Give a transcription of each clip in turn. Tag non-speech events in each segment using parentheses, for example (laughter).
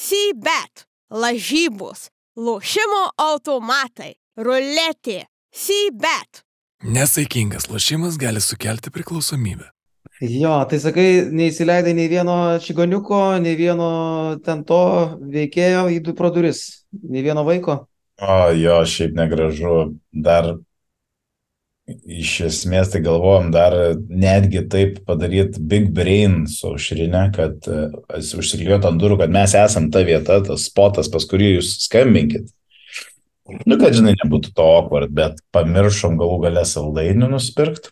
C-bet, lažybos, lošimo automatai, ruletė, C-bet. Nesaikingas lošimas gali sukelti priklausomybę. Jo, tai sakai, neįsileidai nei vieno čigoniuko, nei vieno ten to veikėjo į du pro duris, nei vieno vaiko. O jo, šiaip negražu. Dar iš esmės tai galvojom dar netgi taip padaryti big brain su aušrinė, kad uh, užsiklijuot ant durų, kad mes esam ta vieta, tas spotas, pas kurį jūs skambinkit. Nu, kad žinai, nebūtų to awkward, bet pamiršom galų galę saldainių nusipirkti.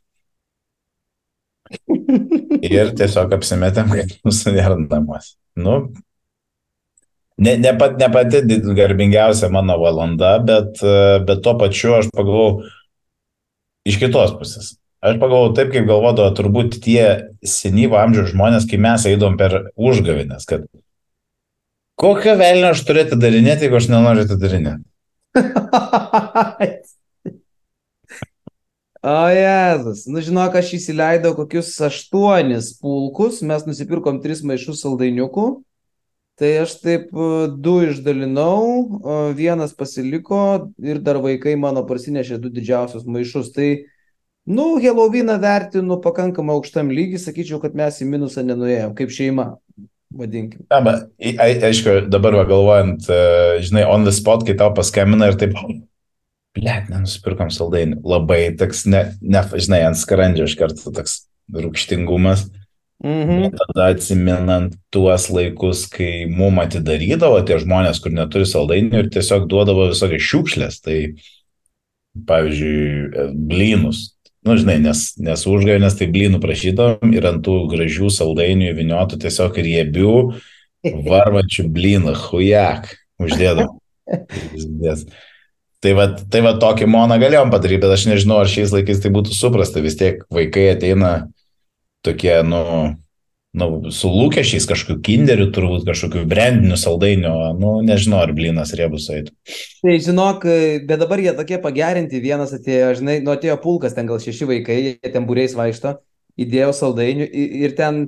Ir tiesiog apsimetėm, kad mūsų nėra namuose. Nu, ne, ne, pat, ne pati garbingiausia mano valanda, bet, bet tuo pačiu aš pagalvojau iš kitos pusės. Aš pagalvojau taip, kaip galvodavo turbūt tie senyvo amžiaus žmonės, kai mes eidom per užgavinės, kad kokią velnę aš turiu atidarinėti, jeigu aš nenoriu atidarinėti. (laughs) O Jėzus, nu žinok, aš įsileidau kokius aštuonis pulkus, mes nusipirkom tris maišus saldainiukų, tai aš taip e, du išdalinau, o vienas pasiliko ir dar vaikai mano parsinešė du didžiausius maišus. Tai, nu, Helovyną vertinu pakankamai aukštam lygiui, sakyčiau, kad mes į minusą nenuėjom, kaip šeima, vadinkim. Na, bet, aišku, dabar va, galvojant, e, žinai, on the spot, kai tau paskambina ir taip, Blet, nenusipirkom saldainių. Labai toks, ne, ne, žinai, ant skrandžio iš karto toks rūkštingumas. Mhm. Bet tada atsiminant tuos laikus, kai mum atidarydavo tie žmonės, kur neturi saldainių ir tiesiog duodavo visokias šiukšlės, tai pavyzdžiui, blynus. Nu, žinai, nes, nes užgavėnės tai blynų prašydavom ir ant tų gražių saldainių įviniotų tiesiog riebių (laughs) varvančių blynų, hujak, uždėdavom. Tai va, tai va tokį moną galėjom padaryti, bet aš nežinau, ar šiais laikais tai būtų suprasta. Vis tiek vaikai ateina tokie, nu, nu su lūkesčiais, kažkokiu kinderiu, turbūt kažkokiu brandiniu saldainiu, nu, nežinau, ar blinas riebus eitų. Tai žinok, bet dabar jie tokie pagerinti, vienas atėjo, žinai, nu atėjo pulkas, ten gal šeši vaikai, jie ten būriais vaikšto, įdėjau saldainių ir ten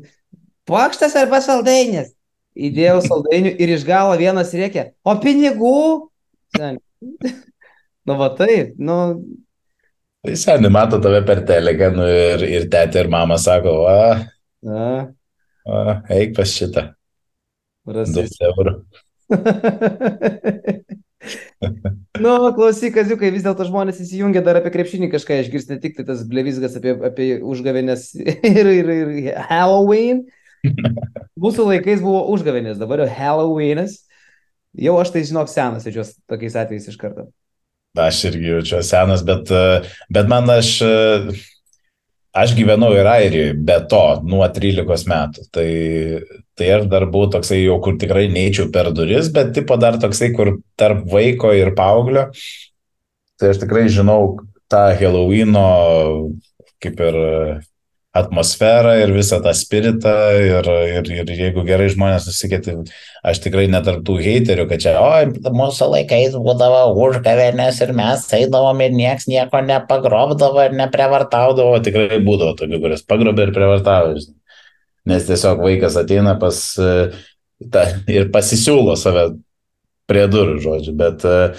plakštas arba saldainis. Įdėjau (laughs) saldainių ir iš galo vienas rėkė, o pinigų? (laughs) Nu, va taip, nu. Tai seniai mato tave per teleką nu, ir, ir tėtė ir mama sako, va, Na, va eik pas šitą. Rasis. eurų. (laughs) nu, klausyk, kaziukai, vis dėlto žmonės įsijungia dar apie krepšinį kažką išgirs, ne tik tai tas blevizgas apie, apie užgavėnės (laughs) ir, ir, ir Halloween. (laughs) Mūsų laikais buvo užgavėnės, dabar jau Halloweenas. Jau aš tai žinok senas, jaučiuos tokiais atvejais iš karto. Aš irgi jaučiu senas, bet, e, bet man aš, e, aš gyvenau ir Airijoje, be to, nuo 13 metų. Tai, tai aš dar buvau toksai jau, kur tikrai neįčiau per duris, bet tipo dar toksai, kur tarp vaiko ir paauglio. Tai aš tikrai žinau tą Halloweeno kaip ir atmosferą ir visą tą spiritą ir, ir, ir jeigu gerai žmonės nusikėti, aš tikrai netarptų heiterių, kad čia, oi, mūsų laikais būdavo užgavėnės ir mes eidavom ir nieks nieko nepagrobdavo ir neprevartaudavo, tikrai būdavo tokių, kuris pagrobė ir prevartavo. žinai. Nes tiesiog vaikas ateina pas e, ta, ir pasisiūlo save prie durų, žodžiu, bet, e,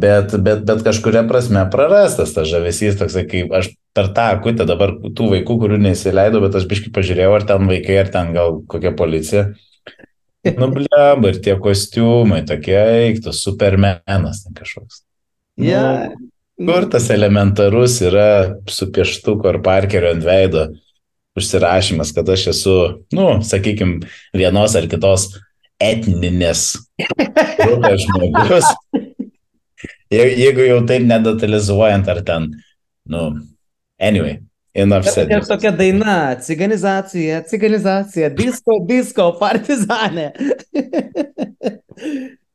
bet, bet, bet kažkuria prasme prarastas tas žavesys, toksai kaip aš per tą akutę dabar tų vaikų, kurių neįsileidau, bet aš biškai pažiūrėjau, ar ten vaikai, ar ten gal kokia policija. Nu, blem, ir tie kostiumai tokie, eiktų, supermenas kažkoks. Ja. Kur tas elementarus yra su pieštuku ar parkerio ant veido užsirašymas, kad aš esu, nu, sakykime, vienos ar kitos etninės grupės žmogus. (laughs) Je- Jeigu jau taip nedetalizuojant, ar ten, nu, anyway, enough said. Ir tokia daina, ciganizacija, ciganizacija, disko, disko, partizanė. (laughs)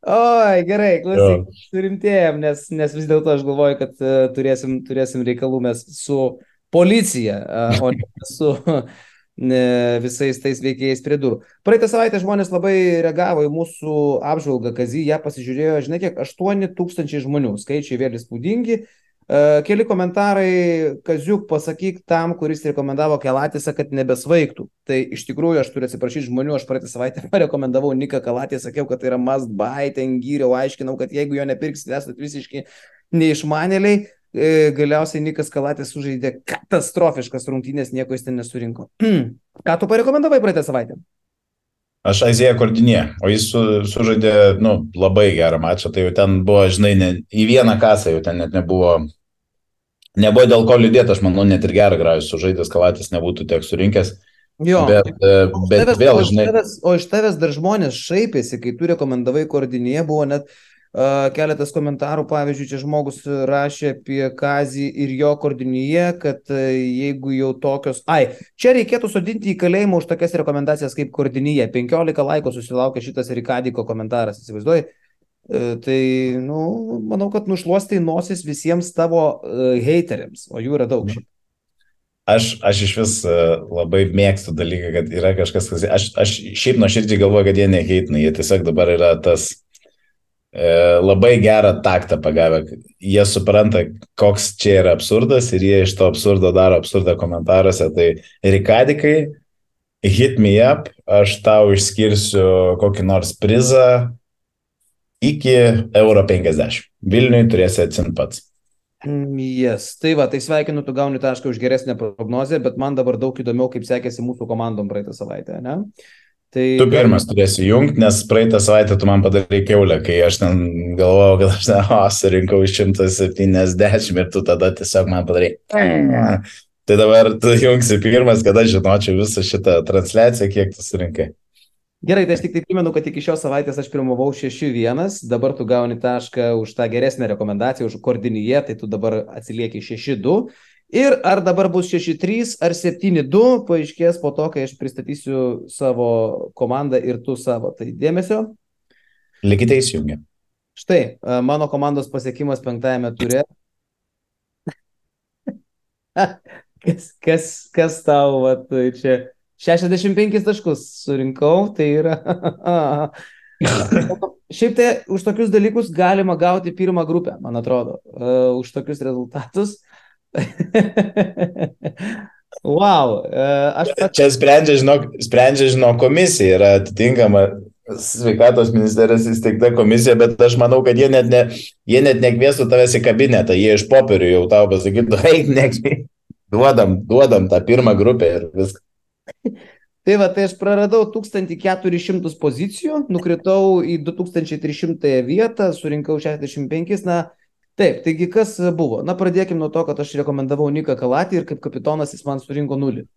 Oi, gerai, klausyk, surimtėjom, nes, nes vis dėlto aš galvoju, kad uh, turėsim, turėsim reikalų mes su policija, uh, o ne su visais tais veikėjais prie durų. Praeitą savaitę žmonės labai reagavo į mūsų apžvalgą, kazį ją pasižiūrėjo, žinai, kiek 8 tūkstančiai žmonių, skaičiai vėl įspūdingi. E, Keli komentarai, Kaziuk, pasakyk tam, kuris rekomendavo Kelatisą, kad nebesvaigtų. Tai iš tikrųjų aš turiu atsiprašyti žmonių, aš praeitą savaitę (laughs) parekomendavau Niką Kalatį, sakiau, kad tai yra must buy, ten gyriau, aiškinau, kad jeigu jo nepirksite, esate visiškai neišmanėliai. E, Galiausiai Nikas Kalatės sužaidė katastrofiškas rungtynės, nieko jis ten nesurinko. Ką tu parekomendavai praeitą savaitę? Aš Aizėją Kordinė, o jis su, sužaidė nu, labai gerą mačą, tai jau ten buvo, žinai, ne, į vieną kasą jau ten net nebuvo, nebuvo dėl ko liūdėti, aš manau, net ir gerą gražų sužaidęs Kalatis nebūtų tiek surinkęs. Jo. Bet, e, bet tavęs, vėl, o, iš žinai, tavęs, o iš tavęs dar žmonės šaipėsi, kai tu rekomendavai koordinėje, buvo net keletas komentarų, pavyzdžiui, čia žmogus rašė apie Kazį ir jo koordinėje, kad uh, jeigu jau tokios... Ai, čia reikėtų sodinti į kalėjimą už tokias rekomendacijas kaip koordinėje. 15 laiko susilaukė šitas Rikadiko komentaras, įsivaizduoji. Uh, tai, nu, manau, kad nušluostai nosis visiems tavo uh, hateriams, o jų yra daug. Šiaip. aš, aš iš vis e, labai mėgstu dalyką, kad yra kažkas, kas... Aš, aš šiaip nuoširdžiai galvoju, kad jie neheitina, jie tiesiog dabar yra tas e, labai gerą taktą pagavę. Jie supranta, koks čia yra absurdas ir jie iš to absurdo daro absurdą komentaruose. Tai Rikadikai, hit me up, aš tau išskirsiu kokį nors prizą iki euro 50. Vilniui turėsi atsimti pats. Yes. Tai va, tai sveikinu, tu gauni tašką už geresnę prognozę, bet man dabar daug įdomiau, kaip sekėsi mūsų komandom praeitą savaitę, ne? Tai... Tu pirmas turėsi jungti, nes praeitą savaitę tu man padarai keulę, kai aš ten galvojau, kad aš ten, o, surinkau 170 ir tu tada tiesiog man padarai. Tai dabar tu jungsi pirmas, kad aš žinočiau visą šitą transliaciją, kiek tu surinkai. Gerai, tai aš tik tai primenu, kad iki šios savaitės aš pirmavau 6-1, dabar tu gauni tašką už tą geresnę rekomendaciją, už koordinyje, tai tu dabar atsilieki 6-2. Ir ar dabar bus 6-3 ar 7-2, paaiškės po to, kai aš pristatysiu savo komandą ir tu savo. Tai dėmesio. Likite įsijungę. Štai, a, mano komandos pasiekimas penktajame ture. (laughs) kas, kas, kas tau, vat, čia 65 taškus surinkau, tai yra. (laughs) Šiaip tai už tokius dalykus galima gauti pirmą grupę, man atrodo, uh, už tokius rezultatus. (laughs) wow, uh, aš pats. Čia sprendžia, žinok, sprendžia, žinok, komisija yra atitinkama sveikatos ministerijos įsteigta komisija, bet aš manau, kad jie net, ne, jie net nekviestų tavęs į kabinetą, jie iš popierių jau tau pasakytų, (laughs) eik, nekvies. Duodam, duodam tą pirmą grupę ir viską. Tai va, tai aš praradau 1400 pozicijų, nukritau į 2300 vietą, surinkau 65, na, taip, taigi kas buvo? Na, pradėkime nuo to, kad aš rekomendavau Niką Kalatį ir kaip kapitonas jis man surinko nulį.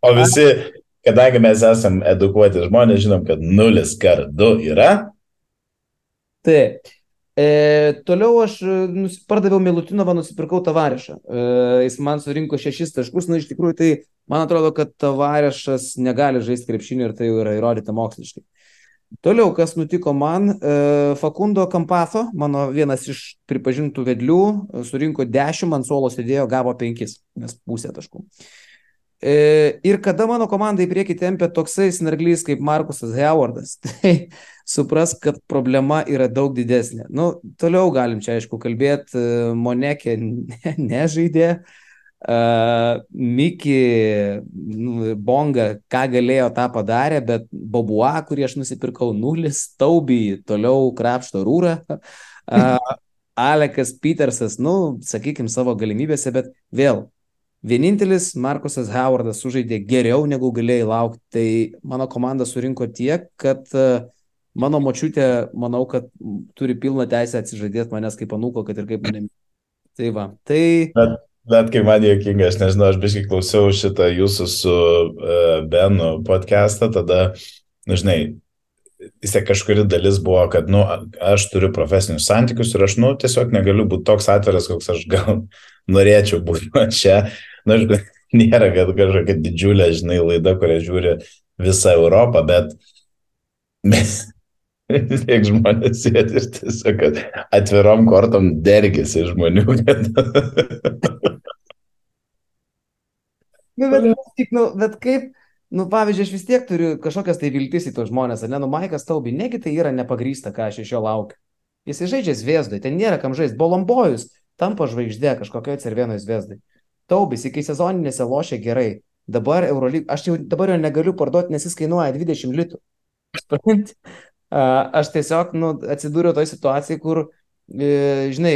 O visi, kadangi mes esam edukuoti žmonės, žinom, kad nulis kart du yra. Taip. E, toliau aš nus, pardaviau Milutinovą, nusipirkau Tavarešą. E, jis man surinko šešis taškus, na iš tikrųjų tai man atrodo, kad Tavarešas negali žaisti krepšinį ir tai jau yra įrodyta moksliškai. Toliau, kas nutiko man, e, Fakundo Kampaso, mano vienas iš pripažintų vedlių, e, surinko 10, ant suolo sėdėjo, gavo 5, nes pusę taškų. E, ir kada mano komandai prieki tempia toksai snarglys kaip Markusas Howardas, (laughs) tai supras, kad problema yra daug didesnė. Nu, toliau galim čia aišku kalbėti, Monekė nežaidė, uh, Miki, nu, Bonga, ką galėjo, tą padarė, bet Bobua, kurį aš nusipirkau nulis, Tauby toliau krapšto rūrą. Uh, (laughs) Alekas Petersas, nu, sakykime, savo galimybėse, bet vėl Vienintelis Markusas Howardas sužaidė geriau negu galėjai laukti. Tai mano komanda surinko tiek, kad uh, mano močiutė, manau, kad turi pilną teisę atsižadėti manęs kaip anūko, kad ir kaip manim. Tai va, tai... Bet, bet kaip man juokinga, aš nežinau, aš biškai klausiau šitą jūsų su uh, Benu podcastą, tada, na, žinai, vis tiek kažkuri dalis buvo, kad, nu, aš turiu profesinius santykius ir aš, nu, tiesiog negaliu būti toks atviras, koks aš gal (laughs) norėčiau būti (laughs) čia. Na, nu, (laughs) nėra, kad kažkokia didžiulė, žinai, laida, kurią žiūri visą Europą, bet tiek žmonės sėdi ir tiesiog atvirom kortom dergėsi žmonių. (laughs) nu, bet, tik, nu, bet kaip, nu, pavyzdžiui, aš vis tiek turiu kažkokias tai viltis į tos žmonės, ne, nu, Maikas Taubi, negi tai yra nepagrysta, ką aš iš jo laukiu. Jisai žaidžia Zviesdui, ten nėra kam žaisti. Bolombojus tampa žvaigždė kažkokioje Cervienoje Zviesdui. Taubis iki sezoninėse lošia gerai. Dabar Eurolyg, aš jau dabar jo negaliu parduoti, nes jis kainuoja 20 litų. (laughs) Aš tiesiog nu, atsidūriau toj situacijai, kur, e, žinai,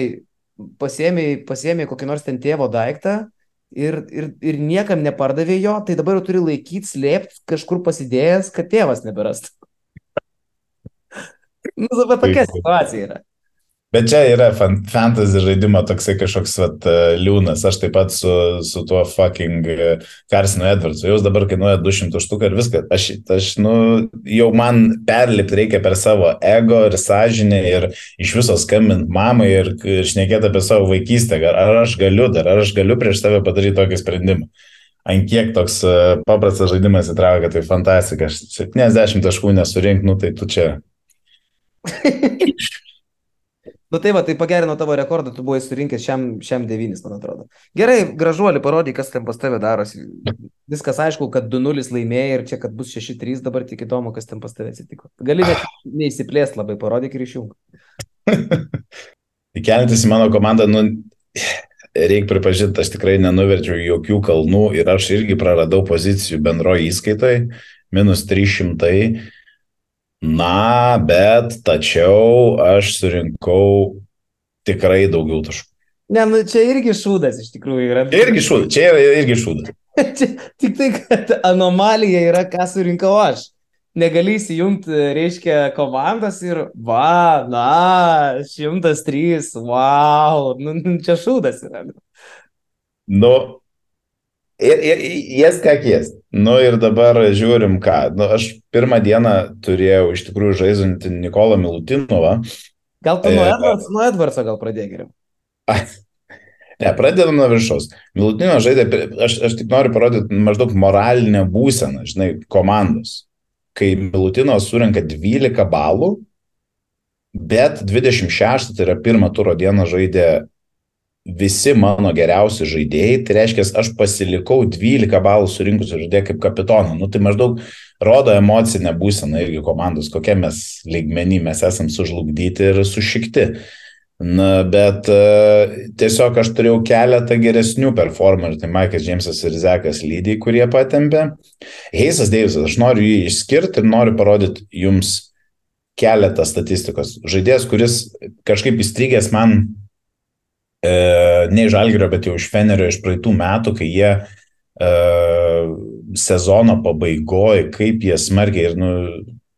pasiemiai, pasiemiai kokį nors ten tėvo daiktą ir, ir, ir niekam nepardavė jo, tai dabar jau turi laikyti, slėpti kažkur pasidėjęs, kad tėvas neberastų. (laughs) nu, dabar tokia situacija yra. Bet čia yra fan, fantasy žaidimo toksai kažkoks vat, e, liūnas. Aš taip pat su, su tuo fucking e, Karsinu Edwardsu. Jūs dabar kainuoja 200 štuką ir viską. Aš, aš nu, jau man perlipti reikia per savo ego ir sąžinę ir iš viso skambinti mamai ir, ir šnekėti apie savo vaikystę. Ar, aš galiu dar, ar aš galiu prieš save padaryti tokį sprendimą. Ant kiek toks e, paprastas žaidimas įtraukia, tai fantastika. Aš 70 taškų nesurinkti, nu tai tu čia. (laughs) Nu tai va, tai pagerino tavo rekordą, tu buvai surinkęs šiam, šiam devynis, man atrodo. Gerai, gražuolį, parodyk, kas ten pas tave darosi. Viskas aišku, kad 2-0 laimėjai ir čia, kad bus 6-3, dabar tik įdomu, kas ten pas tave atsitiko. Gali net neįsiplėsti labai, parodyk ir išjung. (laughs) Įkelintis į mano komandą, nu, reikia pripažinti, aš tikrai nenuverčiau jokių kalnų ir aš irgi praradau pozicijų bendroje įskaitoje, minus 300. Na, bet tačiau aš surinkau tikrai daugiau taškų. Ne, nu čia irgi šūdas iš tikrųjų yra. Irgi šūdas, čia yra irgi šūdas. (laughs) Čia tik tai, kad anomalija yra, ką surinkau aš. Negali įsijungti, reiškia, komandas ir, va, na, 103, wow, nu, nu, čia šūdas yra. Nu, ir, ir jas ką jas. Nu ir dabar žiūrim ką. Nu, aš pirmą dieną turėjau iš tikrųjų žaidžiantį Nikolą Milutinovą. Gal tu nuo E, Edvards, nuo Edvardso gal pradėk geriau. Ne, pradedam nuo viršaus. Milutino žaidė, aš, aš tik noriu parodyti maždaug moralinę būseną, žinai, komandos. Kai Milutino surinka 12 balų, bet 26, tai yra pirmą turo dieną žaidė visi mano geriausi žaidėjai, tai reiškia, aš pasilikau 12 balų surinkusių žaidėjų kaip kapitoną. Nu, tai maždaug rodo emocinę būseną irgi komandos, kokie mes lygmenį mes esam sužlugdyti ir sušikti. Na, bet uh, tiesiog aš turėjau keletą geresnių performerių, tai Maikas Džeimsas ir Zekas Lydiai, kurie patempė. Heisas Deivisas, aš noriu jį išskirti ir noriu parodyti jums keletą statistikos. Žaidėjas, kuris kažkaip įstrigęs man ne iš Algerio, bet jau iš Fenerio iš praeitų metų, kai jie e, sezono pabaigoje, kaip jie smarkiai ir nu,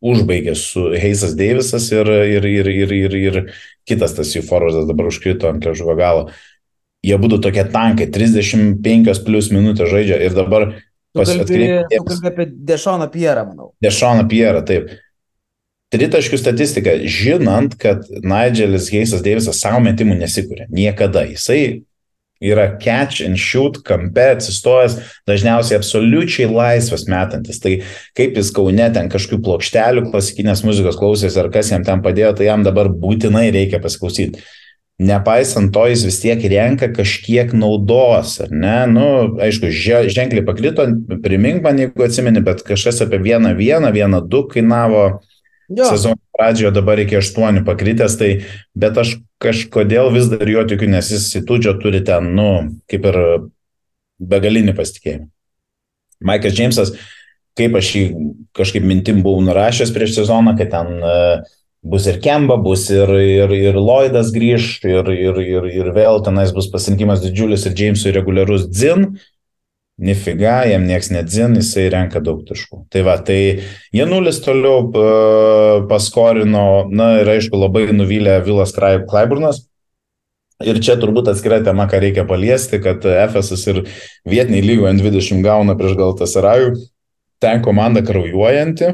užbaigė su Heisas Deivisas ir, ir, ir, ir, ir, ir kitas tas jų forvardas dabar užkrito ant liežuvio galo. Jie būtų tokie tankai, 35 plus minutės žaidžia ir dabar Tu pas- kalbi, atkreipkit tu dėmesį- kalbi apie Dešoną Pierą, manau. Dešoną Pierą, taip. Tritaškių statistika, žinant, kad Nigelis Heisas Deivisas savo metimų nesikūrė. Niekada. Jisai yra catch and shoot kampe atsistojęs, dažniausiai absoliučiai laisvas metantis. Tai kaip jis kaune ten kažkokių plokštelių klasikinės muzikos klausėsi ar kas jam ten padėjo, tai jam dabar būtinai reikia pasiklausyti. Nepaisant to, jis vis tiek renka kažkiek naudos, ar ne? Nu, aišku, že- ženkliai pakrito, primink man, jeigu atsimeni, bet kažkas apie vieną vieną, vieną du kainavo Jo, sezono pradžioje, dabar iki aštuonių pakritęs, tai bet aš kažkodėl vis dar jo tikiu, nes jis į tudžio turi ten, nu, kaip ir begalinį pasitikėjimą. Maikas Džeimsas, kaip aš jį kažkaip mintim buvau nurašęs prieš sezoną, kad ten uh, bus ir Kemba, bus ir, ir, ir Lloydas grįž, ir, ir, ir, ir vėl tenais bus pasirinkimas didžiulis ir Džeimsui reguliarus dzin. Nifiga, jam nieks nedzin, jisai renka daug taškų. Tai va, tai jie nulis toliau uh, paskorino, na ir aišku, labai nuvylė Vilas Klaiburnas. Ir čia turbūt atskira tema, ką reikia paliesti, kad FSS ir vietiniai lygo N20 gauna prieš Galtasarajų. Ten komanda kraujuojanti.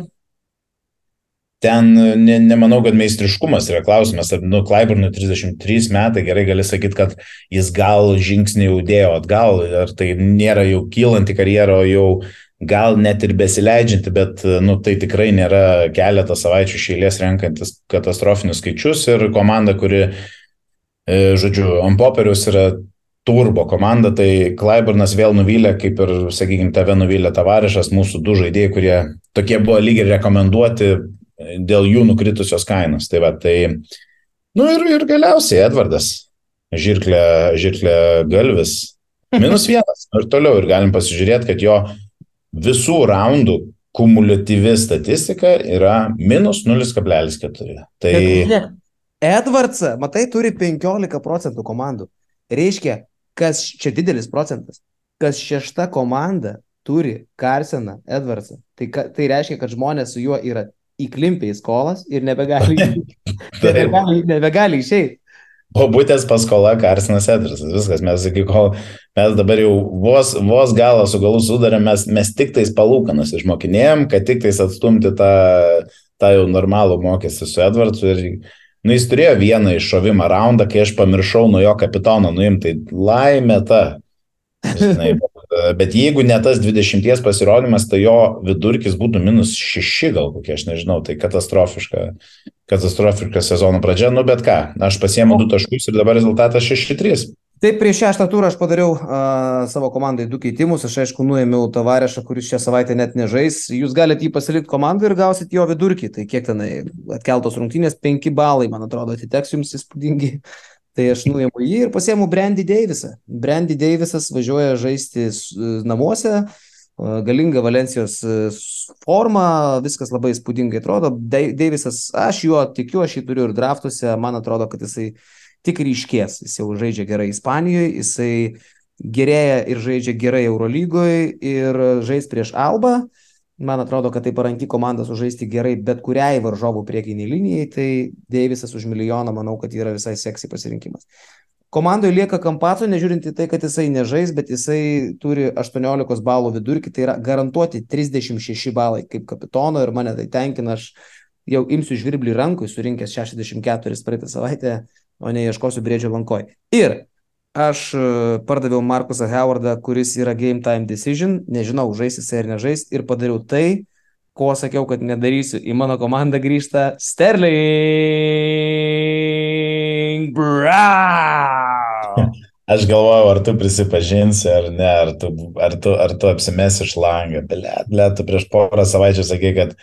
Ten ne, nemanau, kad meistriškumas yra klausimas. Nu, Klaiburnui 33 metai, gerai gali sakyti, kad jis gal žingsnį jau dėjo atgal, ar tai nėra jau kylanti karjera, o jau gal net ir besileidžianti, bet nu, tai tikrai nėra keletą savaičių šeilės renkantis katastrofinius skaičius ir komanda, kuri, e, žodžiu, ant popieriaus yra turbo komanda, tai Klaiburnas vėl nuvylė, kaip ir, sakykime, tave nuvylė Tavarišas, mūsų du žaidėjai, kurie tokie buvo lygiai rekomenduoti dėl jų nukritusios kainos. Tai va, tai Nu ir, ir galiausiai Edvardas, žirklė, žirklė galvis, minus vienas. Ir toliau ir galim pasižiūrėti, kad jo visų raundų kumuliatyvi statistika yra minus 0,4. Tai Edvardsą, matai, turi 15 procentų komandų. Reiškia, kas čia didelis procentas, kas šešta komanda turi Karseną Edvardsą. Tai, ka- tai reiškia, kad žmonės su juo yra įklimpę į skolas ir nebegali, (laughs) nebegali, nebegali išeiti. O būtės paskola Karsinas Edrisas, viskas, mes iki kol, mes dabar jau vos, vos galą su galu sudarėm, mes, mes tik tais palūkanas išmokinėjom, kad tik tais atstumti tą, tą jau normalų mokestį su Edvardsu ir, nu, jis turėjo vieną iššovimą raundą, kai aš pamiršau nuo jo kapitono nuimti, tai laimė ta. Žinai, bet, bet jeigu ne tas 20 pasirodymas, tai jo vidurkis būtų minus 6 gal kokie, aš nežinau, tai katastrofiška, katastrofiška sezono pradžia, nu bet ką, aš pasiemu du taškus ir dabar rezultatas 6-3. Taip, prieš šeštą turą aš padariau uh, savo komandai du keitimus. Aš aišku nuėmiau tavarešą, kuris šią savaitę net nežais. Jūs galite jį pasilikti komandai ir gausit jo vidurkį. Tai kiek tenai atkeltos rungtynės, 5 balai, man atrodo, atiteks jums įspūdingi. Tai aš nuėmiau jį ir pasiemu Brandy Davisą. Brandy Davisas važiuoja žaisti s- namuose, uh, galinga Valencijos uh, s- forma, viskas labai įspūdingai atrodo. Davisas, aš juo tikiu, aš jį turiu ir draftuose, man atrodo, kad jisai tik ryškės. Jis jau žaidžia gerai Ispanijoje, jisai gerėja ir žaidžia gerai Eurolygoje ir žais prieš Alba. Man atrodo, kad tai paranki komanda sužaisti gerai bet kuriai varžovų priekiniai linijai, tai Deivisas už milijoną manau, kad yra visai seksy pasirinkimas. Komandoje lieka Kampaco, nežiūrint į tai, kad jisai nežais, bet jisai turi 18 balų vidurkį, tai yra garantuoti 36 balai kaip kapitono ir mane tai tenkina, aš jau imsiu žvirblį rankui, surinkęs 64 praeitą savaitę, o ne ieškosiu brėdžio lankoj. Ir aš e, pardaviau Markusą Howardą, kuris yra game time decision, nežinau, žais jisai ar nežais, ir padariau tai, ko sakiau, kad nedarysiu. Į mano komandą grįžta Sterling Brown. Aš galvoju, ar tu prisipažinsi ar ne, ar tu, ar tu, ar tu apsimesi iš langą. Blet, blet, tu prieš porą savaičių sakei, kad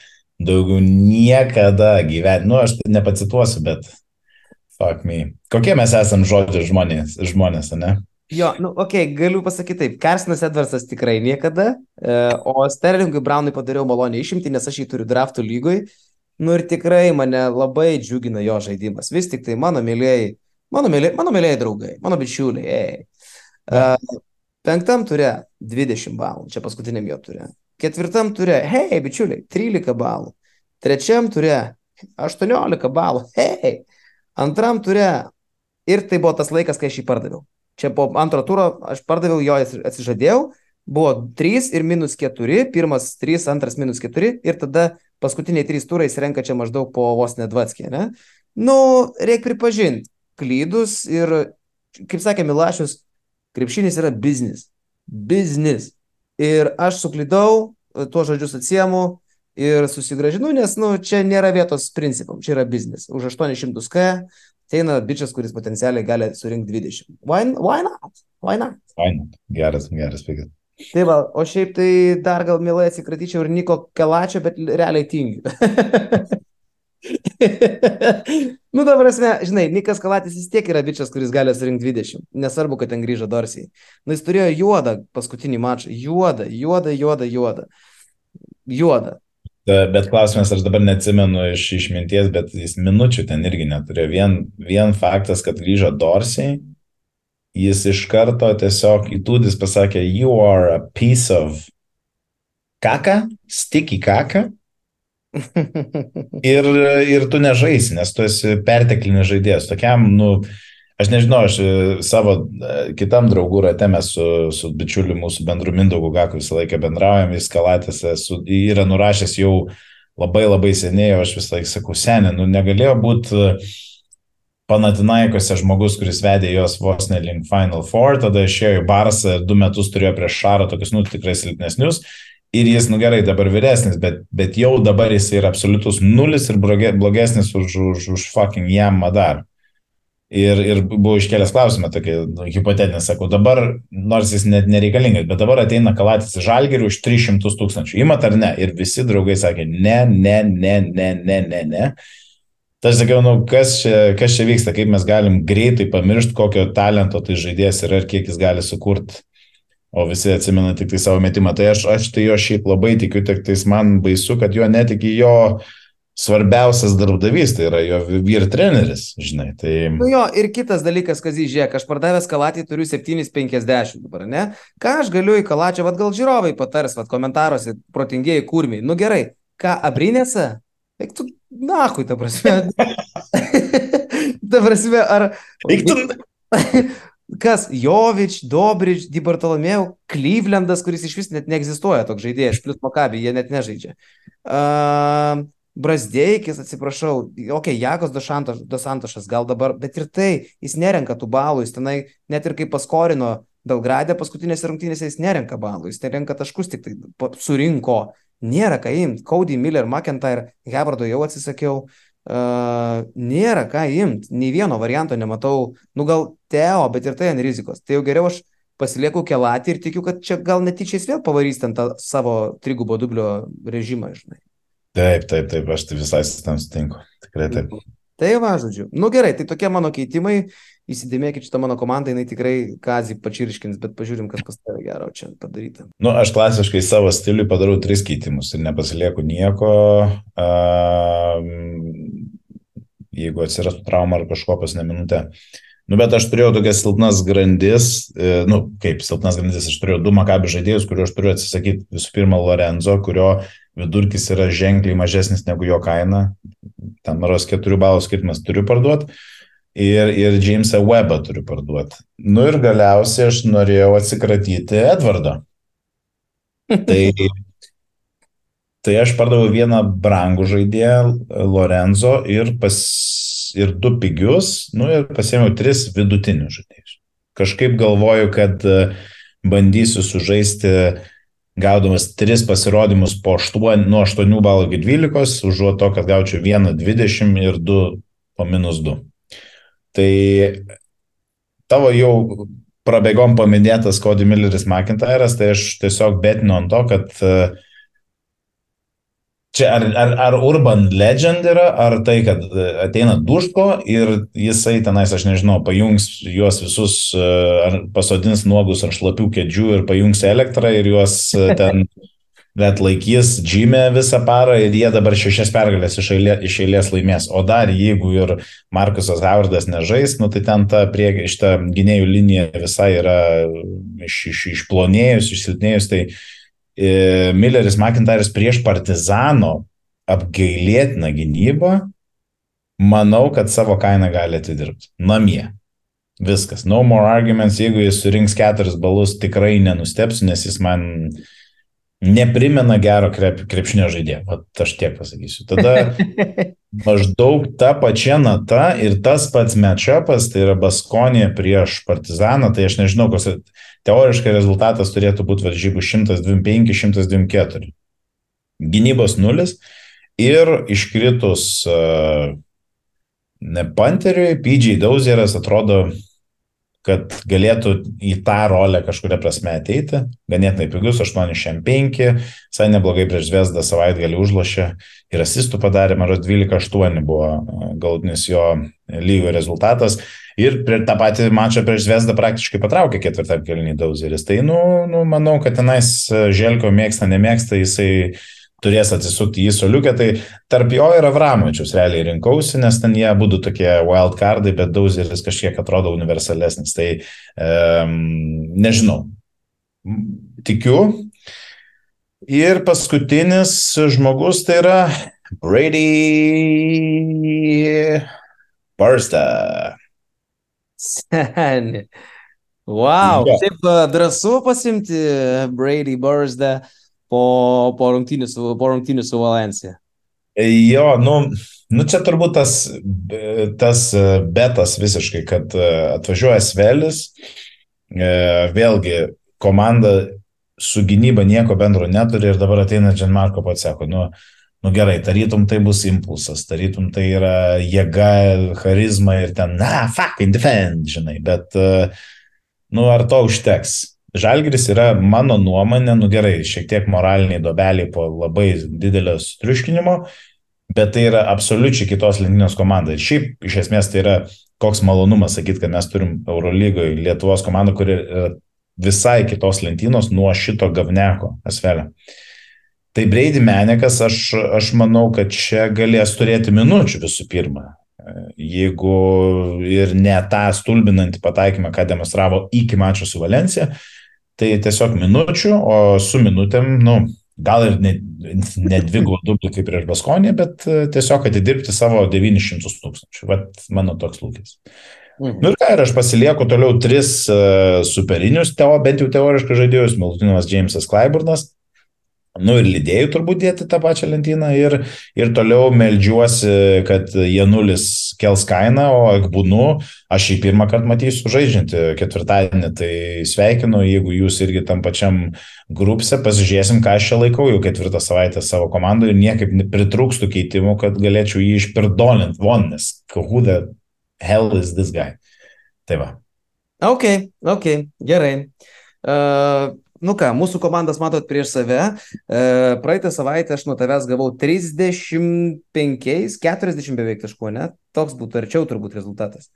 daugiau niekada gyventi, nu aš nepacituosiu, bet fuck me. Kokie mes esam žodžių žmonės, žmonės, ne? Jo, nu, okei, okay, galiu pasakyti taip. Karsinas Edvardsas tikrai niekada, e, o Sterlingui Brownui padariau malonį išimti, nes aš jį turiu draftų lygoj. Nu ir tikrai mane labai džiugina jo žaidimas. Vis tik tai mano mėlyjei, mano mėlyjei, mano mėlyjei draugai, mano bičiuliai. Ei. E, penktam turė 20 balų, čia paskutiniam jo turė. Ketvirtam turė, hei, bičiuliai, 13 balų. Trečiam turė 18 balų, hei. Antram turė, ir tai buvo tas laikas, kai aš jį pardaviau. Čia po antro turo aš pardaviau jo, atsižadėjau, buvo 3 ir minus 4, pirmas 3, antras minus 4 ir tada paskutiniai 3 turai renka čia maždaug po vos nedvatskį, ne? Nu, reikia pripažinti, klydus ir, kaip sakė Milašius, krepšinis yra biznis. Biznis. Ir aš suklydau, tuos žodžius atsiemu ir susigražinu, nes, nu, čia nėra vietos principam, čia yra biznis. Už 800 k ateina bičias, kuris potencialiai gali surinkti 20. Why, why not? Why not? Fine. Geras, geras pikas. Tai va, o šiaip tai dar gal mielai atsikratyčiau ir Niko Kelačio, bet realiai tingiu. (laughs) nu, dabar esmė, žinai, Nikas Kalatis vis tiek yra bičias, kuris gali surinkti 20. Nesvarbu, kad ten grįžo Dorsiai. Nu, jis turėjo juodą paskutinį mačą. Juodą, juodą, juodą, juodą. Juodą. Bet klausimas, aš dabar neatsimenu iš išminties, bet jis minučių ten irgi neturėjo. Vien, vien faktas, kad grįžo Dorsiai, jis iš karto tiesiog įtūdis pasakė, you are a piece of kaka, sticky kaka. (laughs) ir, ir tu nežaisi, nes tu esi perteklinis žaidėjas. Tokiam, nu, aš nežinau, aš savo kitam draugų rate mes su, su bičiuliu mūsų bendru Mindaugu Gaku visą laiką bendraujam, jis kalatės esu, yra nurašęs jau labai labai seniai, aš visą laiką sakau, senė, nu negalėjo būti Panatinaikose žmogus, kuris vedė jos vos ne link Final Four, tada išėjo į Barsą du metus turėjo prieš Šarą tokius, nu, tikrai silpnesnius. Ir jis, nu gerai, dabar vyresnis, bet, bet jau dabar jis yra absoliutus nulis ir blogesnis už, už, už fucking jam Madar. Ir, ir buvo iškelęs klausimą, tokį nu, hipotetinį, sakau, dabar, nors jis net nereikalingas, bet dabar ateina kalatis į žalgerį už 300 tūkstančių. Įmat ar ne? Ir visi draugai sakė, ne, ne, ne, ne, ne, ne, ne. Tai aš sakiau, nu, kas čia, kas čia vyksta, kaip mes galim greitai pamiršti, kokio talento tai žaidėjas yra ir kiek jis gali sukurti. O visi atsimena tik tai savo metimą. Tai aš, aš tai jo šiaip labai tikiu, tik tais man baisu, kad jo netiki jo svarbiausias darbdavys, tai yra jo vyr treneris, žinai. Tai... Nu jo, ir kitas dalykas, kas įžiūrėk, aš pardavęs kalatį turiu 7,50 dabar, ne? Ką aš galiu į kalačią, vad gal žiūrovai patars, vad komentaruose, protingieji kurmiai. Nu gerai, ką abrinėse? Eik tu, na, hui, ta prasme. (laughs) ta prasme, ar... Eik tu. (laughs) Kas? Jovič, Dobrič, Di Bartolomeu, Klyvlendas, kuris iš vis net neegzistuoja toks žaidėjas, plus Makabi, jie net nežaidžia. Uh, Brasdeikis, atsiprašau, okei, okay, Jakos Dosantošas gal dabar, bet ir tai, jis nerenka tų balų, jis tenai net ir kaip paskorino Belgradė paskutinėse rungtynėse, jis nerenka balų, jis nerenka taškus, tik tai surinko, nėra ką imti, Cody Miller, McIntyre, Hevardo jau atsisakiau, uh, nėra ką imti, nei vieno varianto nematau, nu gal Teo, bet ir tai ant rizikos, tai jau geriau aš pasilieku kelatį ir tikiu, kad čia gal netyčiais vėl pavarys ten tą savo trigubo dublio režimą, žinai. Taip, taip, taip, aš tai visai tam sutinku. Tikrai taip. Tai va, žodžiu. Nu gerai, tai tokie mano keitimai. Įsidėmėkit šitą mano komandą, jinai tikrai kazį pačirškins, bet pažiūrim, kas pas tave gero čia padaryta. Nu, aš klasiškai savo stiliui padarau tris keitimus ir nepasilieku nieko. Uh, jeigu atsirastų trauma ar kažko pas ne minutę. Nu, bet aš turėjau tokias silpnas grandis, e, nu, kaip silpnas grandis, aš turėjau du makabi žaidėjus, kuriuo aš turiu atsisakyti visų pirma Lorenzo, kurio vidurkis yra ženkliai mažesnis negu jo kaina. Ten maros 4 balų skirtumas turiu parduoti. Ir, ir Jamesą Webbą turiu parduoti. Nu ir galiausiai aš norėjau atsikratyti Edvardo. Tai, tai aš pardaviau vieną brangų žaidėją Lorenzo ir, pas, ir du pigius, nu ir pasiėmiau tris vidutinius žaidėjus. Kažkaip galvoju, kad bandysiu sužaisti uh, gaudamas 3 pasirodymus po 8, nuo 8 balų iki 12, užuot to, kad gaučiau 1, 20 ir 2 po minus 2. Tai tavo jau prabėgom paminėtas Cody Milleris McIntyre'as, tai aš tiesiog betinu ant to, kad uh, Čia ar, ar, ar urban legend yra, ar tai, kad e, ateina duško ir jisai tenais, aš nežinau, pajungs juos visus, e, ar pasodins nuogus ar šlapių kėdžių ir pajungs elektrą ir juos e, (laughs) ten net laikys žymę visą parą ir jie dabar šešias pergalės iš, eilė, iš eilės laimės. O dar jeigu ir Markusas Howardas nežais, nu tai ten ta priekį, šita gynėjų linija visai yra iš, iš, išplonėjus, išsilpnėjus, tai Milleris McIntyre'as prieš Partizano apgailėtiną gynybą, manau, kad savo kainą gali atidirbti. Namie. Viskas. No more arguments. Jeigu jis surinks keturis balus, tikrai nenustepsiu, nes jis man neprimena gero krep, krepšinio žaidėjo. Vat aš tiek pasakysiu. Tada (laughs) maždaug ta pačia nata ir tas pats matchupas, tai yra Baskonė prieš Partizaną, tai aš nežinau, koks teoriškai rezultatas turėtų būti varžybų 125, 124. Gynybos nulis ir iškritus ne Panteriui, PJ Dauzeras atrodo kad galėtų į tą rolę kažkuria prasme ateiti. Ganėtinai pigus, 8,5, visai neblogai prieš Vesdą savaitgalį užlošė ir asistų padarė, man rodos 12,8 buvo galutinis jo lygio rezultatas. Ir prie tą patį mačą prieš Vesdą praktiškai patraukė ketvirtą kelnį Dauzeris. Tai, nu, nu, manau, kad tenais Želko mėgsta, nemėgsta, jisai turės atsisukti į soliukę, tai tarp jo ir Avramovičius realiai rinkausi, nes ten jie būtų tokie wild cardai, bet Dauzeris kažkiek atrodo universalesnis. Tai um, nežinau. Tikiu. Ir paskutinis žmogus tai yra Brady Barsta. Seni. Wow, ja. taip drąsu pasimti Brady Barzdą po, po, rungtynių su, po rungtynių su Valencija. Jo, nu, nu čia turbūt tas, tas betas visiškai, kad atvažiuoja Svelis, vėlgi komanda su gynyba nieko bendro neturi ir dabar ateina Džanmarko pats sako, nu, nu gerai, tarytum tai bus impulsas, tarytum tai yra jėga, charizma ir ten, na, fucking defend, žinai, bet, nu, ar to užteks? Žalgris yra mano nuomonė, nu gerai, šiek tiek moraliniai dobeliai po labai didelio triuškinimo, bet tai yra absoliučiai kitos lentynos komanda. Ir šiaip iš esmės tai yra koks malonumas sakyti, kad mes turim Eurolygoje Lietuvos komandą, kuri yra visai kitos lentynos nuo šito gavneko asvelio. Tai Breidi Menekas, aš, aš manau, kad čia galės turėti minučių visų pirma. Jeigu ir ne tą stulbinantį pataikymą, ką demonstravo iki mačo su Valencija, tai tiesiog minučių, o su minutėm, nu, gal ir ne, ne dvi dublių kaip prieš Baskonį, bet e, tiesiog atidirbti savo 900 tūkstančių. Vat mano toks lūkis. Mhm. Nu ir ką, ir aš pasilieku toliau tris uh, superinius, teo, bent jau teoriškai žaidėjus, Milutinas Jamesas Klaiburnas, Nu ir lydėjų turbūt dėti tą pačią lentyną ir, ir toliau melžiuosi, kad Janulis kels kainą, o Akbūnu aš jį pirmą kartą matysiu žaidžiantį ketvirtadienį. Tai sveikinu, jeigu jūs irgi tam pačiam grupse, pasižiūrėsim, ką aš čia laikau jau ketvirtą savaitę savo komandoje ir niekaip pritrūkstų keitimų, kad galėčiau jį išpirdolinti. Von, nes who the hell is this guy? Tai va. Ok, ok, gerai. Uh, Nu ką, mūsų komandas matot prieš save. E, praeitą savaitę aš nuo tavęs gavau 35, 40 beveik taškų, ne? Toks būtų arčiau turbūt rezultatas.